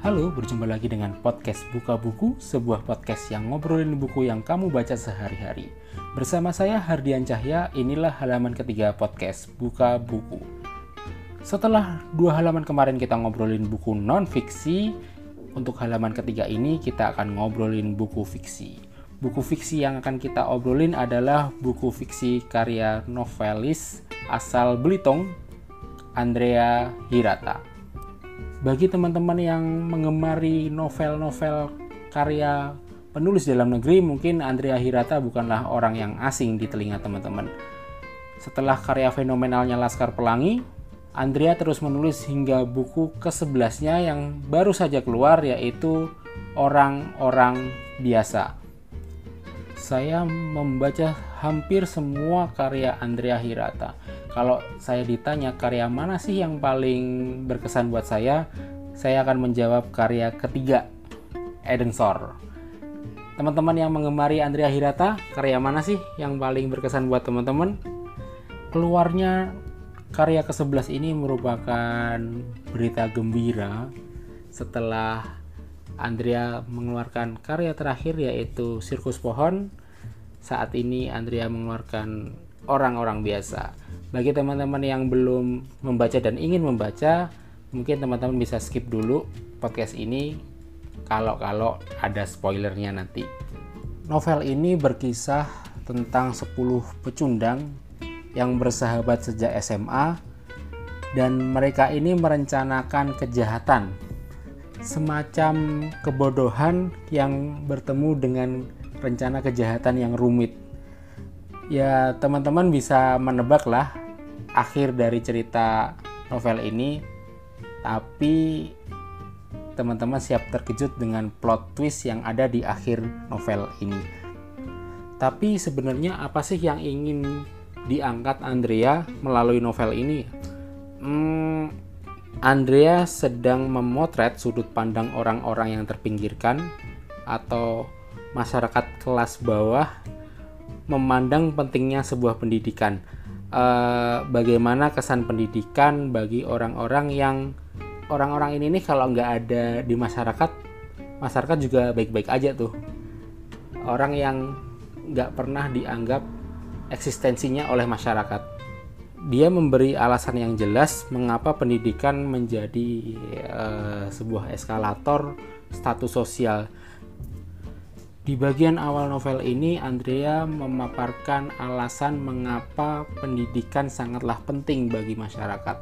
Halo, berjumpa lagi dengan podcast Buka Buku, sebuah podcast yang ngobrolin buku yang kamu baca sehari-hari. Bersama saya Hardian Cahya, inilah halaman ketiga podcast Buka Buku. Setelah dua halaman kemarin kita ngobrolin buku non-fiksi, untuk halaman ketiga ini kita akan ngobrolin buku fiksi. Buku fiksi yang akan kita obrolin adalah buku fiksi karya novelis asal Belitung, Andrea Hirata bagi teman-teman yang mengemari novel-novel karya penulis dalam negeri, mungkin Andrea Hirata bukanlah orang yang asing di telinga teman-teman. Setelah karya fenomenalnya Laskar Pelangi, Andrea terus menulis hingga buku ke-11-nya yang baru saja keluar yaitu Orang-orang Biasa. Saya membaca hampir semua karya Andrea Hirata kalau saya ditanya karya mana sih yang paling berkesan buat saya, saya akan menjawab karya ketiga, Eden Sor. Teman-teman yang mengemari Andrea Hirata, karya mana sih yang paling berkesan buat teman-teman? Keluarnya karya ke-11 ini merupakan berita gembira setelah Andrea mengeluarkan karya terakhir yaitu Sirkus Pohon. Saat ini Andrea mengeluarkan orang-orang biasa. Bagi teman-teman yang belum membaca dan ingin membaca, mungkin teman-teman bisa skip dulu podcast ini kalau-kalau ada spoilernya nanti. Novel ini berkisah tentang 10 pecundang yang bersahabat sejak SMA dan mereka ini merencanakan kejahatan semacam kebodohan yang bertemu dengan rencana kejahatan yang rumit. Ya teman-teman bisa menebak lah akhir dari cerita novel ini tapi teman-teman siap terkejut dengan plot twist yang ada di akhir novel ini. Tapi sebenarnya apa sih yang ingin diangkat Andrea melalui novel ini? Hmm, Andrea sedang memotret sudut pandang orang-orang yang terpinggirkan atau masyarakat kelas bawah memandang pentingnya sebuah pendidikan. Uh, bagaimana kesan pendidikan bagi orang-orang yang orang-orang ini nih kalau nggak ada di masyarakat, masyarakat juga baik-baik aja tuh. Orang yang nggak pernah dianggap eksistensinya oleh masyarakat. Dia memberi alasan yang jelas mengapa pendidikan menjadi uh, sebuah eskalator status sosial di bagian awal novel ini, Andrea memaparkan alasan mengapa pendidikan sangatlah penting bagi masyarakat.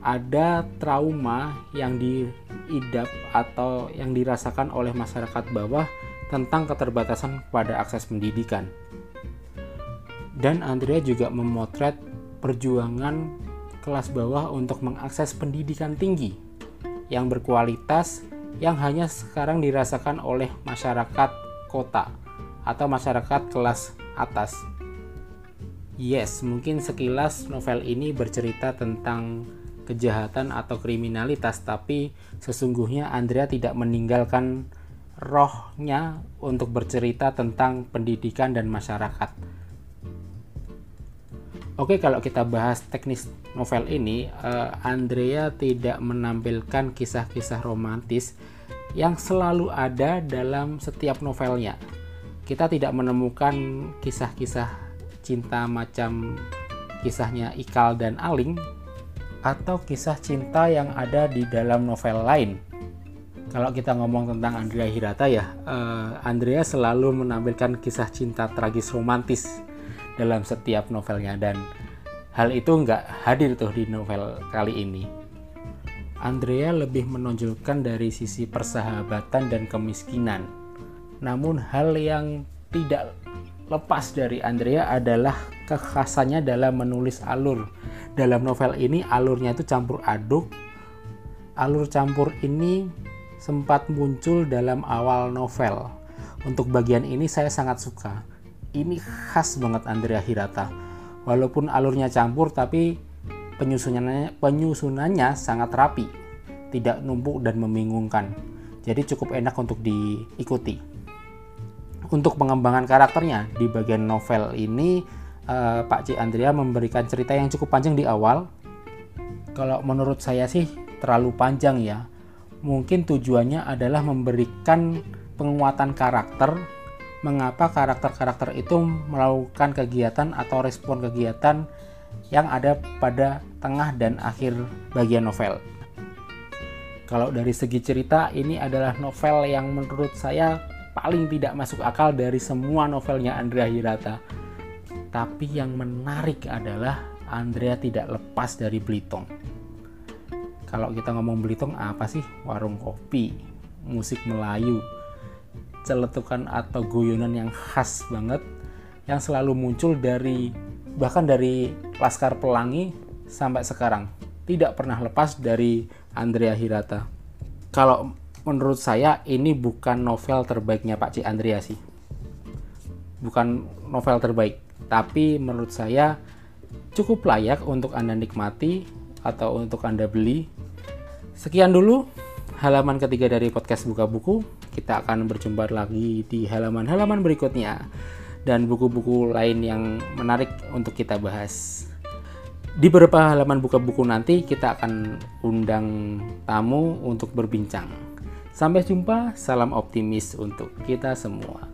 Ada trauma yang diidap atau yang dirasakan oleh masyarakat bawah tentang keterbatasan pada akses pendidikan. Dan Andrea juga memotret perjuangan kelas bawah untuk mengakses pendidikan tinggi yang berkualitas yang hanya sekarang dirasakan oleh masyarakat kota atau masyarakat kelas atas. Yes, mungkin sekilas novel ini bercerita tentang kejahatan atau kriminalitas, tapi sesungguhnya Andrea tidak meninggalkan rohnya untuk bercerita tentang pendidikan dan masyarakat. Oke, kalau kita bahas teknis novel ini, uh, Andrea tidak menampilkan kisah-kisah romantis yang selalu ada dalam setiap novelnya. Kita tidak menemukan kisah-kisah cinta macam kisahnya Ikal dan Aling atau kisah cinta yang ada di dalam novel lain. Kalau kita ngomong tentang Andrea Hirata ya, uh, Andrea selalu menampilkan kisah cinta tragis romantis dalam setiap novelnya dan hal itu nggak hadir tuh di novel kali ini. Andrea lebih menonjolkan dari sisi persahabatan dan kemiskinan. Namun hal yang tidak lepas dari Andrea adalah kekhasannya dalam menulis alur. Dalam novel ini alurnya itu campur aduk. Alur campur ini sempat muncul dalam awal novel. Untuk bagian ini saya sangat suka ini khas banget Andrea Hirata. Walaupun alurnya campur tapi penyusunannya penyusunannya sangat rapi, tidak numpuk dan membingungkan. Jadi cukup enak untuk diikuti. Untuk pengembangan karakternya di bagian novel ini eh, Pak C Andrea memberikan cerita yang cukup panjang di awal. Kalau menurut saya sih terlalu panjang ya. Mungkin tujuannya adalah memberikan penguatan karakter mengapa karakter-karakter itu melakukan kegiatan atau respon kegiatan yang ada pada tengah dan akhir bagian novel. Kalau dari segi cerita, ini adalah novel yang menurut saya paling tidak masuk akal dari semua novelnya Andrea Hirata. Tapi yang menarik adalah Andrea tidak lepas dari Belitung. Kalau kita ngomong Belitung apa sih? Warung kopi, musik Melayu, celetukan atau guyonan yang khas banget yang selalu muncul dari bahkan dari Laskar Pelangi sampai sekarang tidak pernah lepas dari Andrea Hirata. Kalau menurut saya ini bukan novel terbaiknya Pak C. Andrea sih. Bukan novel terbaik, tapi menurut saya cukup layak untuk Anda nikmati atau untuk Anda beli. Sekian dulu halaman ketiga dari podcast Buka Buku. Kita akan berjumpa lagi di halaman-halaman berikutnya dan buku-buku lain yang menarik untuk kita bahas. Di beberapa halaman buka buku nanti kita akan undang tamu untuk berbincang. Sampai jumpa, salam optimis untuk kita semua.